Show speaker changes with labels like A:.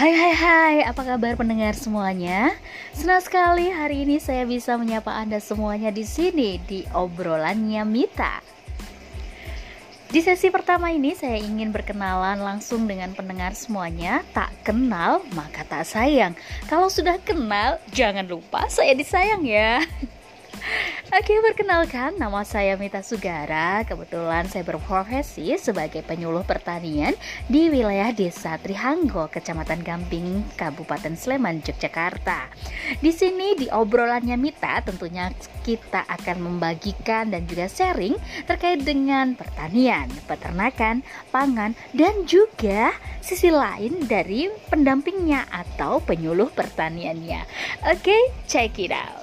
A: hai hai, apa kabar pendengar semuanya? Senang sekali hari ini saya bisa menyapa Anda semuanya di sini di obrolannya Mita. Di sesi pertama ini saya ingin berkenalan langsung dengan pendengar semuanya. Tak kenal maka tak sayang. Kalau sudah kenal jangan lupa saya disayang ya. Oke, perkenalkan nama saya Mita Sugara. Kebetulan saya berprofesi sebagai penyuluh pertanian di wilayah Desa Trihanggo, Kecamatan Gamping, Kabupaten Sleman, Yogyakarta. Di sini di obrolannya Mita tentunya kita akan membagikan dan juga sharing terkait dengan pertanian, peternakan, pangan dan juga sisi lain dari pendampingnya atau penyuluh pertaniannya. Oke, check it out.